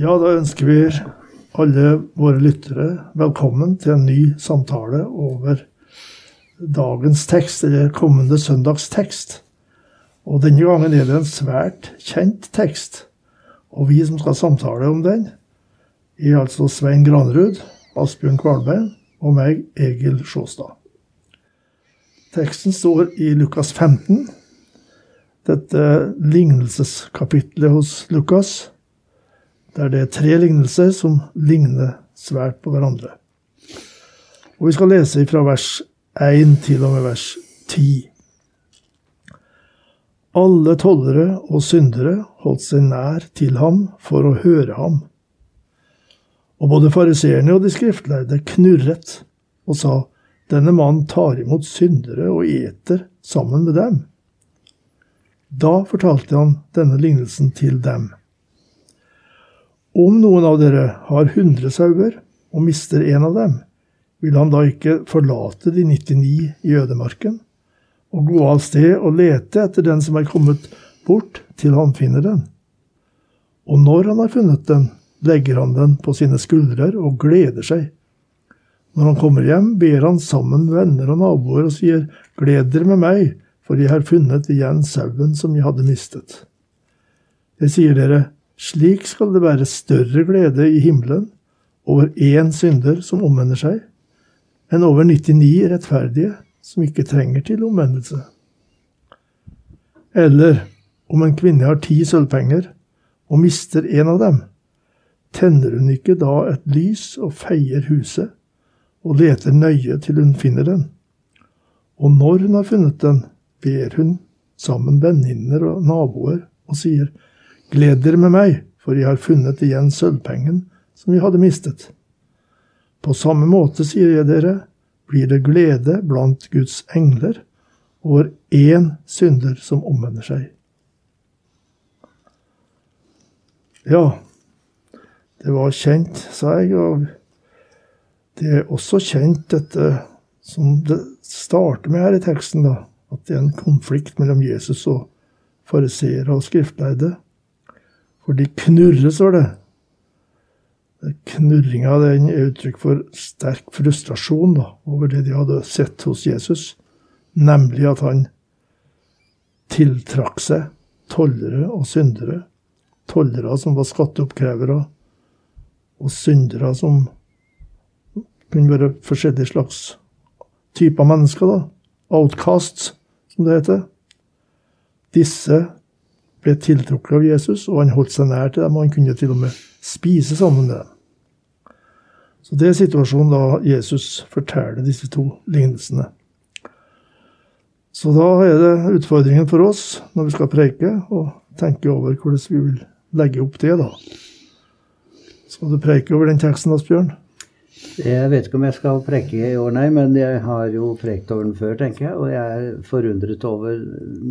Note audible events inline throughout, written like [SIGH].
Ja, da ønsker vi alle våre lyttere velkommen til en ny samtale over dagens tekst, eller kommende søndags tekst. Og denne gangen er det en svært kjent tekst. Og vi som skal samtale om den, er altså Svein Granrud, Asbjørn Kvalbein og meg, Egil Sjåstad. Teksten står i Lukas 15, dette lignelseskapitlet hos Lukas, der det er tre lignelser som ligner svært på hverandre. Og Vi skal lese fra vers 1 til og med vers 10. Alle tollere og syndere holdt seg nær til ham for å høre ham. Og både fariseerne og de skriftlærde knurret og sa, denne mannen tar imot syndere og eter sammen med dem. Da fortalte han denne lignelsen til dem. Om noen av dere har hundre sauer og mister en av dem, vil han da ikke forlate de 99 i ødemarken og gå av sted og lete etter den som er kommet bort, til han finner den? Og når han har funnet den, legger han den på sine skuldrer og gleder seg. Når han kommer hjem, ber han sammen venner og naboer og sier, Gled dere med meg, for jeg har funnet igjen sauen som jeg hadde mistet. Jeg sier dere, slik skal det være større glede i himmelen over én synder som omvender seg, enn over 99 rettferdige som ikke trenger til omvendelse. Eller om en kvinne har ti sølvpenger og mister en av dem, tenner hun ikke da et lys og feier huset, og leter nøye til hun finner den? Og når hun har funnet den, ber hun sammen venninner og naboer og sier, Gled dere med meg, for jeg har funnet igjen sølvpengen som jeg hadde mistet. På samme måte, sier jeg dere, blir det glede blant Guds engler over én synder som omvender seg. Ja, det var kjent, sa jeg, og det er også kjent, dette som det starter med her i teksten, da, at det er en konflikt mellom Jesus og fariseere og skriftlærde. For de knurrer, står det. Knurringa den er uttrykk for sterk frustrasjon da, over det de hadde sett hos Jesus, nemlig at han tiltrakk seg tollere og syndere, tollere som var skatteoppkrevere, og syndere som kunne være forskjellige slags typer mennesker. da. Outcasts, som det heter. Disse ble tiltrukket av Jesus, og han holdt seg nær til dem, og han kunne til og med spise sammen med dem. Så det er situasjonen da Jesus forteller disse to lignelsene. Så da er det utfordringen for oss når vi skal preike, og tenke over hvordan vi vil legge opp det, da. Skal du preike over den teksten, Asbjørn? Jeg vet ikke om jeg skal preke i år, nei, men jeg har jo prekt over den før, tenker jeg. Og jeg er forundret over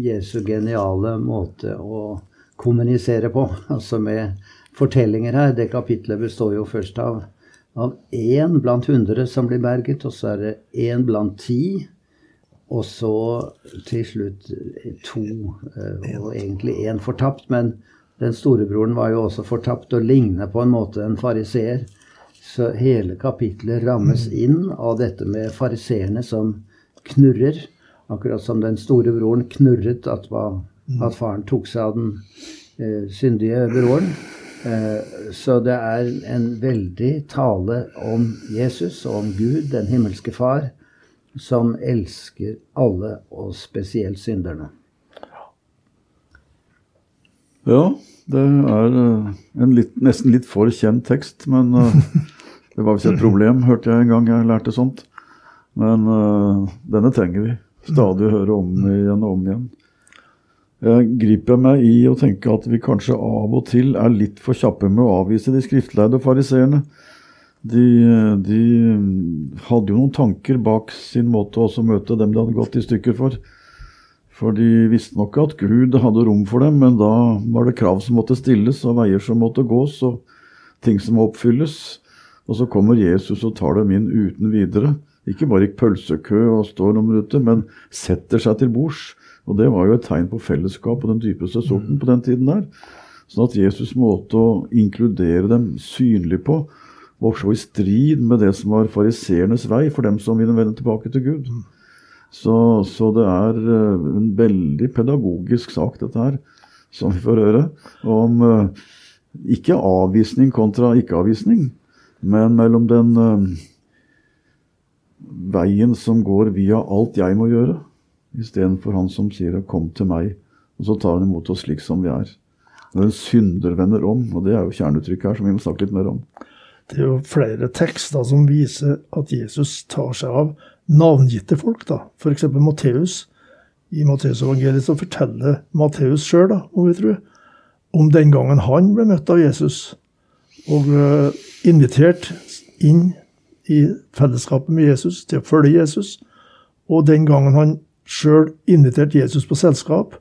Jesu geniale måte å kommunisere på. [LAUGHS] Altså med fortellinger her. Det kapitlet består jo først av, av én blant hundre som blir berget, og så er det én blant ti. Og så til slutt to, eh, og egentlig én fortapt. Men den storebroren var jo også fortapt og ligner på en måte en fariseer. Så hele kapitlet rammes mm. inn av dette med fariseerne som knurrer. Akkurat som den store broren knurret at, mm. at faren tok seg av den eh, syndige broren. Eh, så det er en veldig tale om Jesus og om Gud, den himmelske Far, som elsker alle, og spesielt synderne. Ja, det er eh, en litt, nesten litt for kjent tekst, men uh, [LAUGHS] det var visst et problem, hørte jeg en gang jeg lærte sånt. Men uh, denne trenger vi stadig høre om igjen og om igjen. jeg griper meg i å tenke at vi kanskje av og til er litt for kjappe med å avvise de skriftleide fariseerne. De, de, hadde jo noen tanker bak sin måte å møte dem de hadde gått i stykker for. For de visste nok at Gud hadde rom for dem, men da var det krav som måtte stilles, og veier som måtte gås, og ting som må oppfylles. Og så kommer Jesus og tar dem inn uten videre. Ikke bare i pølsekø og står noen minutter, men setter seg til bords. Og det var jo et tegn på fellesskap og den dypeste sorten på den tiden der. Sånn at Jesus' måte å inkludere dem synlig på var så i strid med det som var fariseernes vei for dem som ville vende tilbake til Gud. Så, så, det er eh, en veldig pedagogisk sak, dette her, som vi får høre. Om eh, ikke avvisning kontra ikke-avvisning, men mellom den uh, veien som går via alt jeg må gjøre, istedenfor han som sier 'kom til meg', og så tar han imot oss slik som vi er. Når en synder vender om, og det er jo kjerneuttrykket her, som vi må snakke litt mer om. Det er jo flere tekster som viser at Jesus tar seg av navngitte folk. da. F.eks. Matteus. I Matteusevangeliet så forteller Matteus sjøl, om vi tror, om den gangen han ble møtt av Jesus og uh, invitert inn i fellesskapet med Jesus, til å følge Jesus. Og den gangen han sjøl inviterte Jesus på selskap,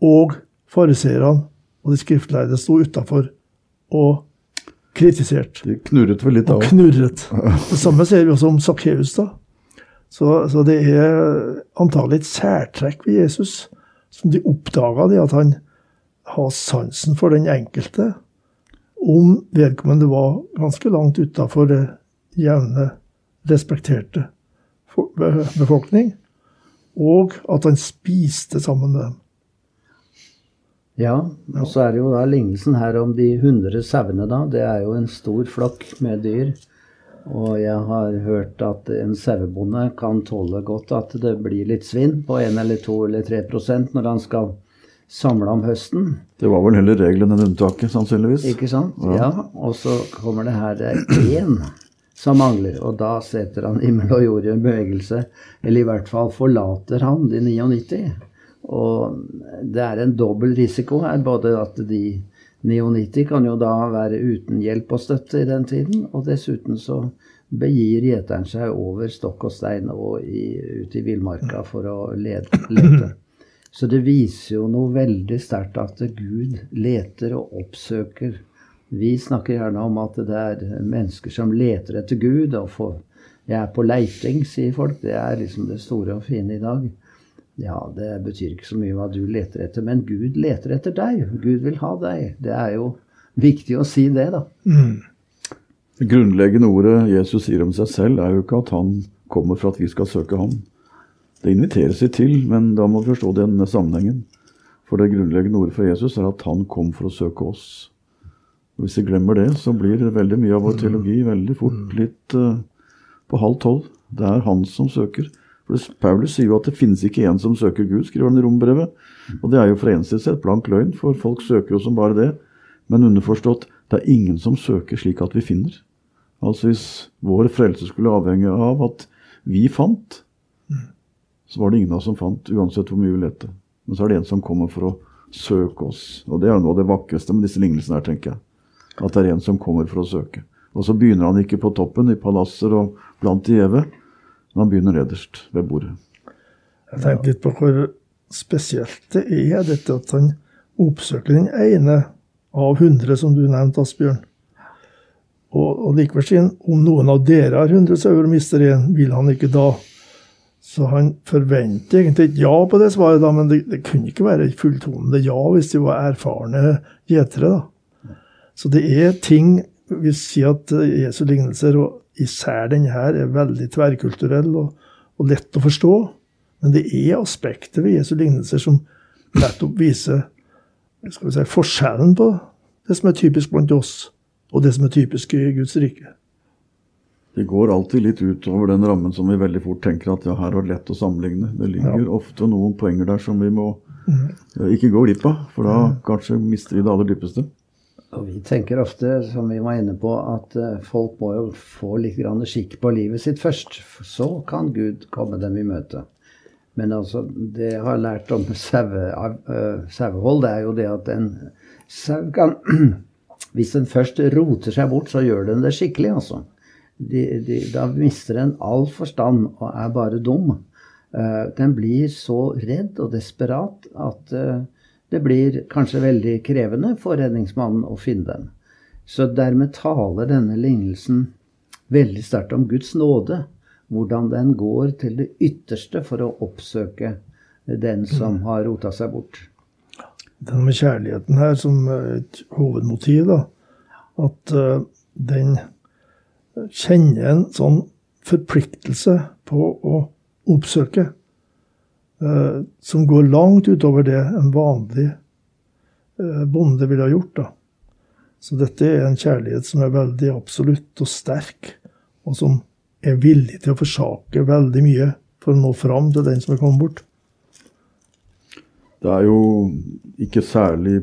og fariseerne og de skriftleide sto utafor og kritiserte. De knurret vel litt av. òg. knurret. [LAUGHS] Det samme ser vi også om Sakkeus. da. Så, så, det er antagelig et særtrekk ved Jesus som de oppdaga, at han har sansen for den enkelte. Om vedkommende var ganske langt utafor det jevne, respekterte befolkning, og at han spiste sammen med dem. Ja, og så er det jo da lignelsen her om de hundre sauene, da. Det er jo en stor flokk med dyr. Og jeg har hørt at en sauebonde kan tåle godt at det blir litt svinn på 1 eller 2 eller 3% når han skal samle om høsten. Det var vel heller regelen enn unntaket, sannsynligvis. Ikke sant? Ja. ja. Og så kommer det her er én som mangler, og da setter han himmel og jord i en bevegelse. Eller i hvert fall forlater han de 99. Og det er en dobbel risiko her, både at de 99 kan jo da være uten hjelp og støtte i den tiden, og dessuten så begir gjeteren seg over stokk og stein og i, ut i villmarka for å lete. Så det viser jo noe veldig sterkt at Gud leter og oppsøker. Vi snakker gjerne om at det er mennesker som leter etter Gud. og får, Jeg er på leiting, sier folk. Det er liksom det store og fine i dag. Ja, det betyr ikke så mye hva du leter etter, men Gud leter etter deg. Gud vil ha deg. Det er jo viktig å si det, da. Mm. Det grunnleggende ordet Jesus sier om seg selv, er jo ikke at han kommer for at vi skal søke ham. Det inviteres vi til, men da må vi forstå den sammenhengen. For det grunnleggende ordet for Jesus er at han kom for å søke oss. Og Hvis vi glemmer det, så blir veldig mye av vår teologi veldig fort litt uh, på halv tolv. Det er han som søker. For Paulus sier jo at det finnes ikke en som søker Gud, skriver han i rombrevet. Og det er jo fra en side sett blank løgn, for folk søker jo som bare det. Men underforstått, det er ingen som søker slik at vi finner. Altså hvis vår frelse skulle avhenge av at vi fant, så var det ingen av oss som fant, uansett hvor mye vi lette. Men så er det en som kommer for å søke oss. Og det er jo noe av det vakreste med disse lignelsene her, tenker jeg. At det er en som kommer for å søke. Og så begynner han ikke på toppen, i palasser og blant de gjeve, men han begynner nederst, ved bordet. Jeg tenkte litt på hvor spesielt det er, dette at han oppsøker den ene av hundre, som du nevnte, Asbjørn. Og, og likevel sier han om noen av dere har hundre sauer og mister en, vil han ikke da så han forventer egentlig et ja på det svaret, da, men det, det kunne ikke være et fulltonende ja hvis de var erfarne gjetere. da. Så det er ting Vi sier at Jesu lignelser, og især denne her, er veldig tverrkulturell og, og, lett å forstå. Men det er aspekter ved Jesu lignelser som nettopp viser skal vi si, forskjellen på det som er typisk blant oss, og det som er typisk i Guds rike. Det går alltid litt utover den rammen som vi veldig fort tenker at ja, her er det lett å sammenligne. Det ligger ja. ofte noen poenger der som vi må mm. ikke gå glipp av, for da mm. kanskje mister vi det aller dypeste. Og Vi tenker ofte, som vi var inne på, at uh, folk må jo få litt skikk på livet sitt først. Så kan Gud komme dem i møte. Men altså, det jeg har lært om [LAUGHS] sauehold, det er jo det at en sau kan [CLEARS THROAT] Hvis den først roter seg bort, så gjør den det skikkelig, altså. De, de, da mister den all forstand og er bare dum. Uh, den blir så redd og desperat at uh, det blir kanskje veldig krevende for redningsmannen å finne den. Så dermed taler denne lignelsen veldig sterkt om Guds nåde hvordan den går til det ytterste for å oppsøke den som mm. har rota seg bort. Den med kjærligheten her som et hovedmotiv, da. At uh, den kjenner en sånn forpliktelse på å oppsøke. Uh, som går langt utover det en vanlig uh, bonde ville ha gjort. da. Så dette er en kjærlighet som er veldig absolutt og sterk, og som er villig til å forsake veldig mye for å nå fram til den som er kommet bort. Det er jo ikke særlig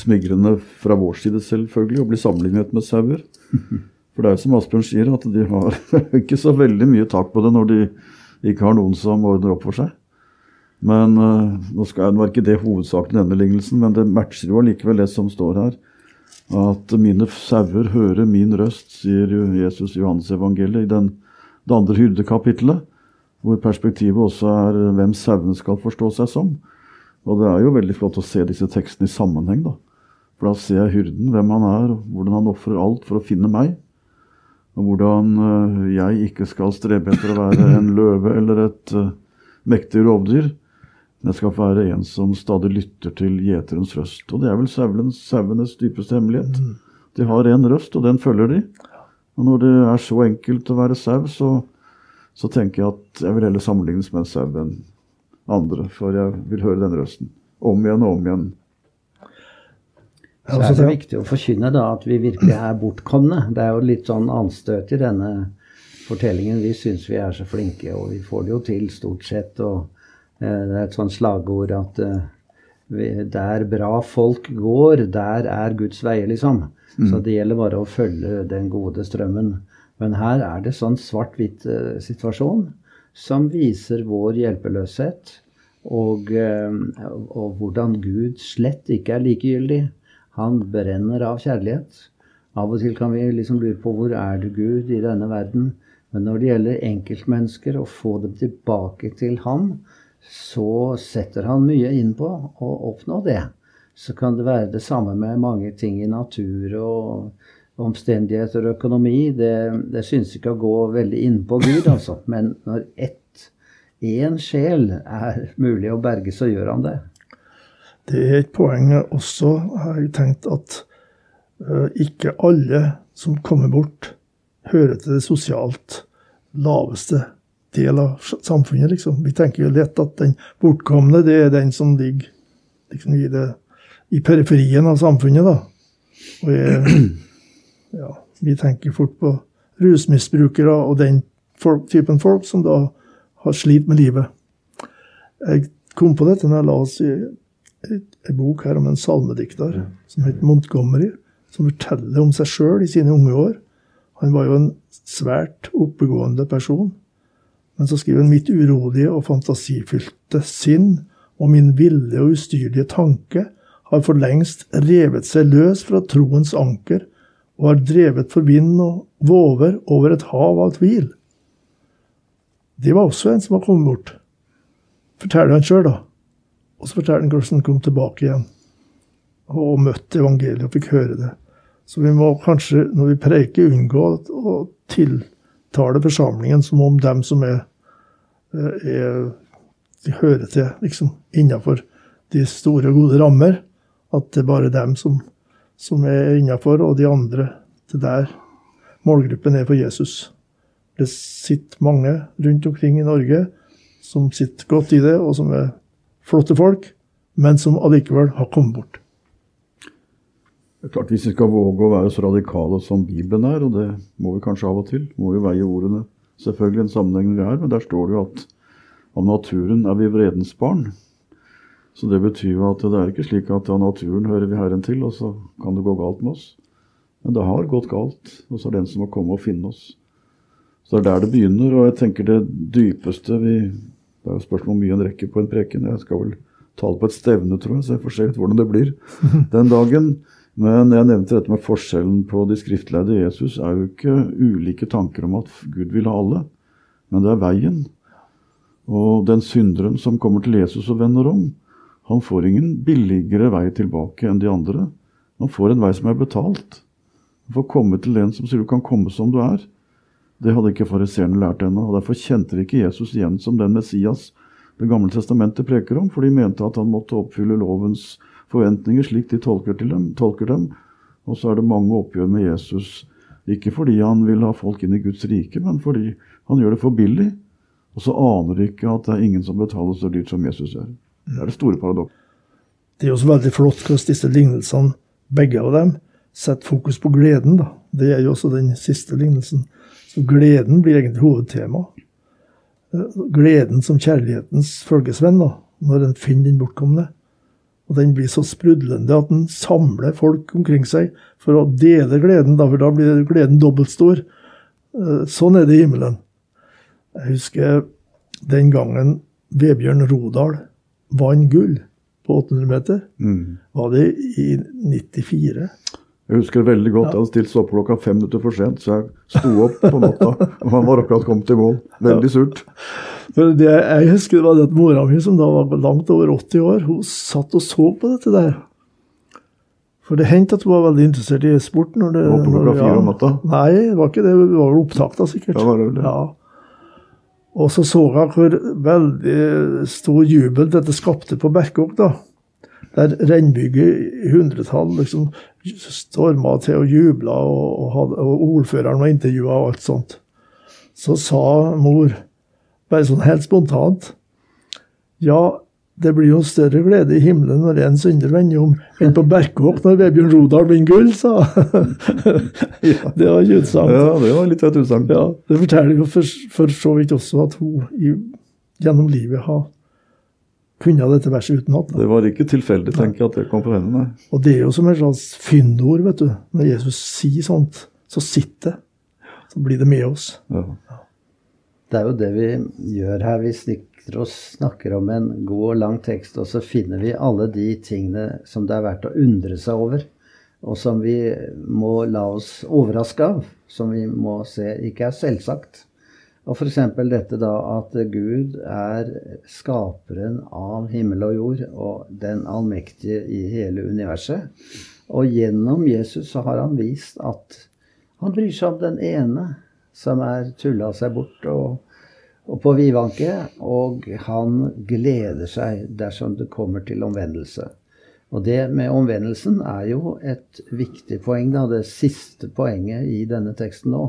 smigrende fra vår side selvfølgelig å bli sammenlignet med sauer. [LAUGHS] For det er jo som Asbjørn sier, at de har [LAUGHS] ikke så veldig mye tak på det når de ikke har noen som ordner opp for seg. Men uh, nå skal jeg ikke det hovedsaken i denne lignelsen, men det matcher jo allikevel det som står her. At mine sauer hører min røst, sier Jesus i Johannes evangeliet i den, det andre hyrdekapittelet, hvor perspektivet også er hvem sauene skal forstå seg som. Og det er jo veldig flott å se disse tekstene i sammenheng, da. For da ser jeg hyrden, hvem han er, og hvordan han ofrer alt for å finne meg. Og hvordan uh, jeg ikke skal strebe etter å være en løve eller et uh, mektig rovdyr, Jeg skal være en som stadig lytter til gjeterens røst. Og det er vel sauenes dypeste hemmelighet. Mm. De har én røst, og den følger de. Og når det er så enkelt å være sau, så, så, tenker jeg at jeg vil heller sammenlignes med en sau enn andre. For jeg vil høre den røsten. Om igjen og om igjen. Så er det viktig å forkynne da at vi virkelig er bortkomne. Det er jo litt sånn anstøt i denne fortellingen. Vi syns vi er så flinke, og vi får det jo til stort sett. og Eh, det er et sånt slagord at eh, der bra folk går, der er Guds veier, liksom. Mm. Så det gjelder bare å følge den gode strømmen. Men her er det sånn svart-hvitt-situasjon eh, som viser vår hjelpeløshet. Og, og, hvordan Gud slett ikke er likegyldig. Han brenner av kjærlighet. Av og til kan vi liksom lure på hvor er det Gud i denne verden? Men når det gjelder enkeltmennesker, å få dem tilbake til ham, så setter han mye inn på å oppnå det. Så kan det være det samme med mange ting i natur og omstendigheter og økonomi. Det, det synes ikke å gå veldig innpå Gud, altså. Men når ett, én sjel er mulig å berge, så gjør han det. Det er et poeng også, har jeg tenkt, at uh, ikke alle som kommer bort, hører til det sosialt laveste del av samfunnet, liksom. Vi tenker jo lett at den bortkomne, det er den som ligger liksom, i, det, i periferien av samfunnet, da. Og jeg, [CLEARS THROAT] ja, vi tenker fort på rusmisbrukere og den folk, typen folk som da har slitt med livet. Jeg kom på dette når jeg la oss i en bok her om en salmedikter som heter Montgomery, som forteller om seg sjøl i sine unge år. Han var jo en svært oppegående person. Men så skriver han mitt urolige og fantasifylte sinn og min ville og ustyrlige tanke har for lengst revet seg løs fra troens anker og har drevet for vind og våver over et hav av tvil. Det var også en som var kommet bort. Forteller han sjøl, da. Og så forteller han hvordan han kom tilbake igjen og møtte evangeliet og fikk høre det. Så vi må kanskje, når vi preiker, unngå å tiltale forsamlingen som om dem som er Eh, er, de hører til liksom innafor de store, gode rammer. At det er bare dem som, som er innafor, og de andre til der målgruppen er for Jesus. Det sitter mange rundt omkring i Norge som sitter godt i det, og som er flotte folk, men som allikevel har kommet bort. Det er klart Hvis vi skal våge å være så radikale som Bibelen er, og det må vi kanskje av og til, må vi veie ordene selvfølgelig en sammenheng vi er, men der står det jo at av naturen er vi vredens barn. Så det betyr jo at det er ikke slik at av naturen hører vi Herren til, og så kan det gå galt med oss. Men det har gått galt, og så er det den som må komme og finne oss. Så det er der det begynner, og jeg tenker det dypeste vi Det er jo spørsmål om mye en rekker på en preken. Jeg skal vel tale på et stevne, tror jeg, så jeg får se litt hvordan det blir [LAUGHS] den dagen. Men jeg nevnte dette med forskjellen på de skriftlærde Jesus. er jo ikke ulike tanker om at Gud vil ha alle, men det er veien. Og den synderen som kommer til Jesus og vender om, han får ingen billigere vei tilbake enn de andre. Han får en vei som er betalt. Han får komme til en som sier du kan komme som du er. Det hadde ikke fariseerne lært ennå. og Derfor kjente de ikke Jesus igjen som den Messias Det gamle testamentet preker om, for de mente at han måtte oppfylle lovens forventninger slik de tolker, dem, tolker dem. Og så er det mange oppgjør med Jesus. Ikke fordi han vil ha folk inn i Guds rike, men fordi han gjør det for billig. Og så aner de ikke at det er ingen som betaler så dyrt som Jesus gjør. Det er det store paradokset. Det er også veldig flott hvordan disse lignelsene, begge av dem, setter fokus på gleden. da. Det er jo også den siste lignelsen. Så gleden blir egentlig hovedtema. Eh, gleden som kjærlighetens følgesvenn, da, når en finner den bortkomne. Og den blir så sprudlende at den samler folk omkring seg for å dele gleden, da, for da blir gleden dobbelt stor. Eh, sånn er det i himmelen. Jeg husker den gangen Vebjørn Rodal vant gull på 800 meter. Mm. Var det i 94? Jeg husker veldig godt. Jeg hadde stilt opp klokka fem minutter for sent, så jeg sto opp på natta. og han var akkurat kommet til mål. Veldig surt. Det jeg husker det var at Mora mi, som da var langt over 80 år, hun satt og så på dette der. For det hendte at hun var veldig interessert i sport. Når det, på klokka fire om natta? Nei, det var ikke det. Det var vel opptak, da, sikkert. Ja, var det det. ja. Og så så jeg hvor veldig stor jubel dette skapte på Berkåk. da der Rennbygget i hundretall liksom storma til og jubla, og, og, og, ordføreren var intervjua og alt sånt. Så sa mor, bare sånn helt spontant Ja, det blir jo større glede i himmelen når en synder vender om, enn på Berkåk når Vebjørn Rodal vinner gull, sa [LAUGHS] Det var ikke utsagn. Ja, det var litt et utsagn. Ja, det forteller jo for, for så vidt også at hun i, gjennom livet har kunne dette verset utenat. Det var ikke tilfeldig, tenker jeg, at det kom fra henne. Nei. Og det er jo som et slags fyndord, vet du. Når Jesus sier sånt, så sitter det. Så blir det med oss. Ja. Det er jo det vi gjør her. Vi snikker og snakker om en god og lang tekst, og så finner vi alle de tingene som det er verdt å undre seg over. Og som vi må la oss overraske av. Som vi må se ikke er selvsagt. Og f.eks. dette da at Gud er skaperen av himmel og jord og den allmektige i hele universet. Og gjennom Jesus så har han vist at han bryr seg om den ene som er tulla seg bort og, og på vidvanke. Og han gleder seg dersom det kommer til omvendelse. Og det med omvendelsen er jo et viktig poeng, da, det siste poenget i denne teksten nå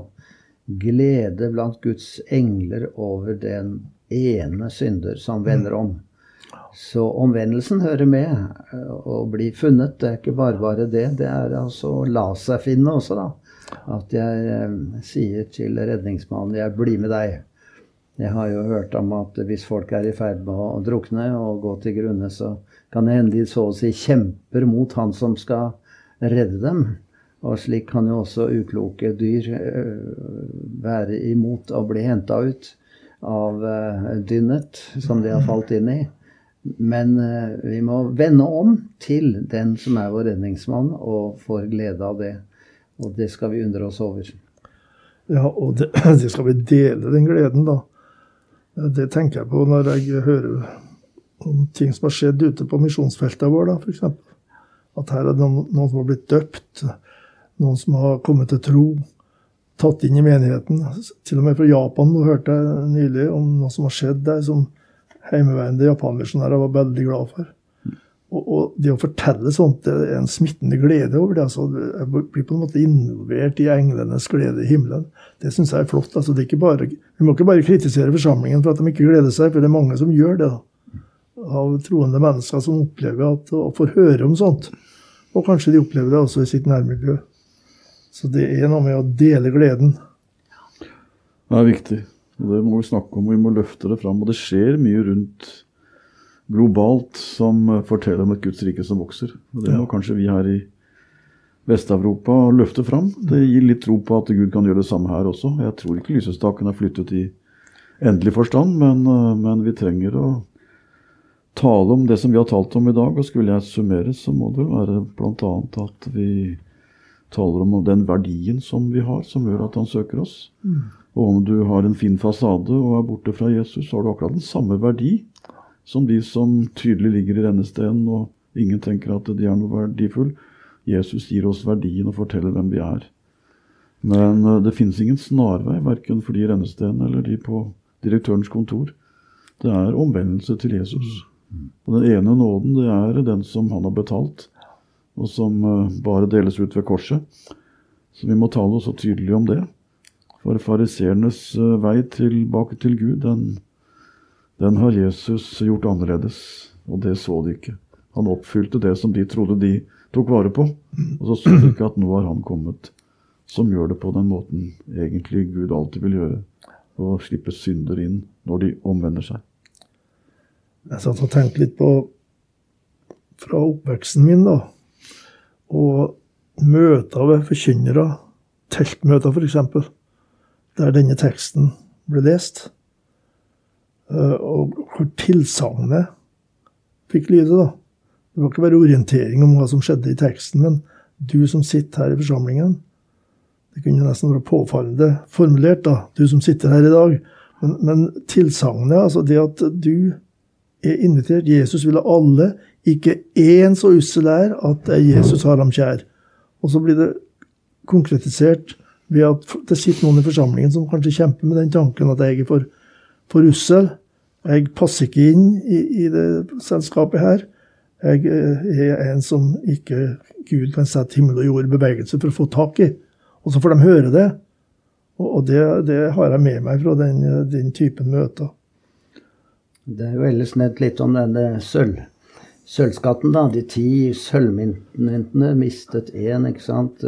glede blant Guds engler over den ene synder som vender om. Så omvendelsen hører med eh, å bli funnet. Det er ikke bare bare det. Det er altså å la seg finne også, da. At jeg eh, sier til redningsmannen 'jeg blir med deg'. Jeg har jo hørt om at hvis folk er i ferd med å drukne og gå til grunne, så kan det hende de så å si kjemper mot han som skal redde dem. Og slik kan jo også ukloke dyr eh, være imot å bli henta ut av eh, dynnet som de har falt inn i. Men eh, vi må vende om til den som er vår redningsmann, og får glede av det. Og det skal vi undre oss over. Ja, og det, [CLEARS THROAT] det skal vi dele den gleden, da. Det tenker jeg på når jeg hører om ting som har skjedd ute på misjonsfeltet vår, da, f.eks. At her er det noen, noen som har blitt døpt noen som har kommet til tro, tatt inn i menigheten. Til og med fra Japan nå hørte jeg nylig om noe som har skjedd der, som hjemmeværende japanmisjonærer var veldig glad for. Og, og, det å fortelle sånt det er en smittende glede over det. altså Jeg blir på en måte involvert i englenes glede i himmelen. Det syns jeg er flott. altså det er ikke bare, Vi må ikke bare kritisere forsamlingen for at de ikke gleder seg, for det er mange som gjør det. da av troende mennesker som opplever at, og får høre om sånt. Og kanskje de opplever det også i sitt nærmiljø. Så det er noe med å dele gleden. Det er viktig. Det må vi snakke om, og vi må løfte det fram. Og det skjer mye rundt globalt som forteller om et Guds rike som vokser. Og det må ja. kanskje vi her i Vest-Europa løfte fram. Det gir litt tro på at Gud kan gjøre det samme her også. Jeg tror ikke lysestaken er flyttet i endelig forstand, men, eh, men vi trenger å tale om det som vi har talt om i dag. Og skulle jeg summere, så må det være bl.a. at vi taler om den verdien som vi har, som gjør at han søker oss. Mm. Og om du har en fin fasade og er borte fra Jesus, så har du akkurat den samme verdi som de som tydelig ligger i rennesteinen, og ingen tenker at de er noe verdifull. Jesus gir oss verdien og forteller hvem vi er. Men uh, det finnes ingen snarvei, verken for de i rennesteinen eller de på direktørens kontor. Det er omvendelse til Jesus. Og Den ene nåden det er den som han har betalt, og som uh, bare deles ut ved korset. Så vi må tale så tydelig om det. For fariseernes uh, vei tilbake til Gud, den, den har Jesus gjort annerledes. Og det så de ikke. Han oppfylte det som de trodde de tok vare på. Og så så de ikke at nå har han kommet som gjør det på den måten egentlig Gud alltid vil gjøre. Og slippe synder inn når de omvender seg. Jeg satt og tenkte litt på fra oppveksten min, da. Og møter ved forkynnere, teltmøter f.eks., der denne teksten ble lest. Eh, og hvor tilsagnet fikk lyde, da. Det var ikke bare orientering om hva som skjedde i teksten, men du som sitter her i forsamlingen, det kunne nesten være påfallende formulert, da, du som sitter her i dag. Men, men tilsagnet, altså det at du er invitert Jesus vil ha alle, ikke én så ussel er at Jesus har ham kjær. Og så blir det konkretisert ved at det sitter noen i forsamlingen som kanskje kjemper med den tanken at jeg er for, for ussel. Jeg passer ikke inn i, i det selskapet her. Jeg eh, er en som ikke Gud kan sette himmel og jord i bevegelse for å få tak i. Og så får de høre det. Og det, det har jeg med meg fra den, den, typen møter. Det er jo ellers nevnt litt om denne sølv, sølvskatten. da, De ti sølvmyntene mistet én, ikke sant.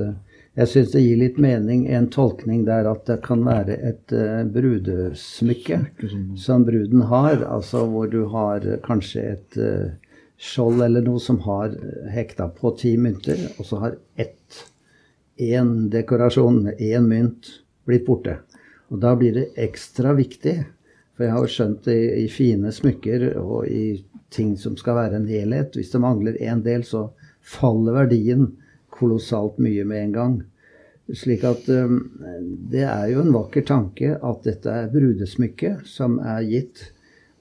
Jeg syns det gir litt mening, en tolkning der at det kan være et uh, brudesmykke som bruden har. Altså hvor du har kanskje et uh, skjold eller noe som har hekta på ti mynter, og så har ett én dekorasjon, én mynt, blitt borte. Og da blir det ekstra viktig. For jeg har jo skjønt det i, fine smykker og i ting som skal være en helhet. Hvis det mangler én del, så faller verdien kolossalt mye med en gang. Slik at um, det er jo en vakker tanke at dette er brudesmykket som er gitt.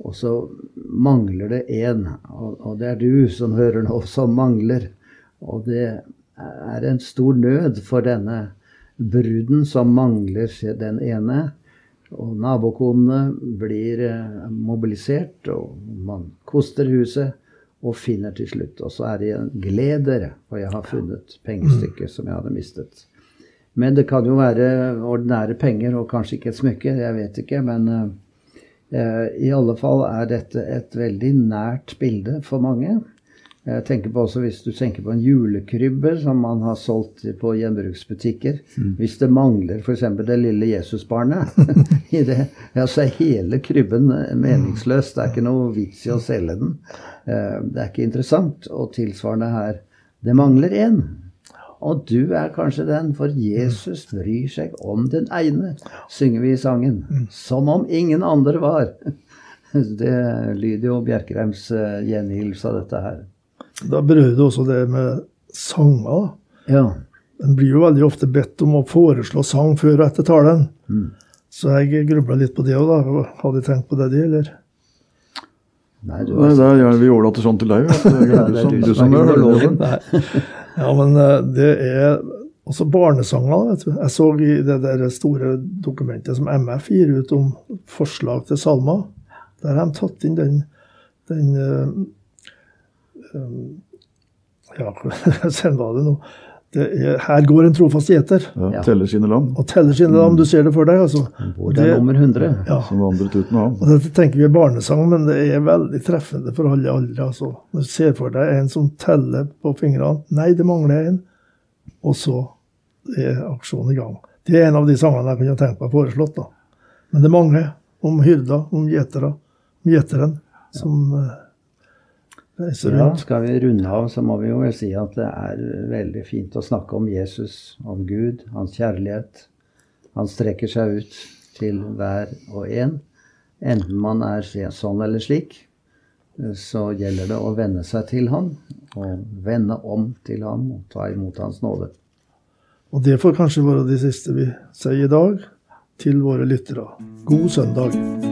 Og så mangler det én, og, det er du som hører nå, som mangler. Og det er en stor nød for denne bruden som mangler den ene. Og nabokonene blir eh, mobilisert, og man koster huset og finner til slutt. Og så er det en gleder, for jeg har funnet pengestykket som jeg hadde mistet. Men det kan jo være ordinære penger og kanskje ikke et smykke, jeg vet ikke. Men uh, i alle fall er dette et veldig nært bilde for mange. Jeg tenker på også Hvis du tenker på en julekrybbe som man har solgt på gjenbruksbutikker mm. Hvis det mangler f.eks. det lille Jesusbarnet [LAUGHS] i det, ja, så er hele krybben meningsløs. Det er ikke noe vits i å selge den. Eh, det er ikke interessant. Og tilsvarende her det mangler én. Og du er kanskje den, for Jesus bryr seg om den ene, synger vi i sangen. Mm. Som om ingen andre var. [LAUGHS] Det lyder jo Bjerkreims eh, gjengivelse av dette her. Da berører det også det med sanger. Ja. En blir jo veldig ofte bedt om å foreslå sang før og etter talen. Mm. Så jeg grubla litt på det òg, da. Hadde de tenkt på det, de, eller? Nei, du Nei, det er vi overlater sånn til deg. Det er, ja, det er [LAUGHS] du, som, er loven. [LAUGHS] ja, men eh, det er også barnesanger. vet du. Jeg så i det der store dokumentet som MF gir ut om forslag til salmer. Der har de tatt inn den, den eh, ja, [LAUGHS] hvordan var det nå? Det er, her går en trofast gjeter. Ja, teller sine lam. Og teller sine lam, Du ser det for deg, altså. Hvor er nummer 100? Ja. Som vandret uten ham. Og Dette tenker vi er barnesang, men det er veldig treffende for alle aldre. Altså. Når du ser for deg en som teller på fingrene Nei, det mangler en. Og så er aksjonen i gang. Det er en av de sangene jeg kunne tenkt meg foreslått. da. Men det mangler. Om hyrder, om gjetere. Om gjeteren. Som ja. Ja, skal vi runde av, så må vi jo vel si at det er veldig fint å snakke om Jesus, om Gud, hans kjærlighet. Han strekker seg ut til hver og en. enten man er sånn eller slik, så gjelder det å venne seg til ham, og vende om til ham og ta imot hans nåde. Og det får kanskje være det siste vi sier i dag til våre lyttere. God søndag.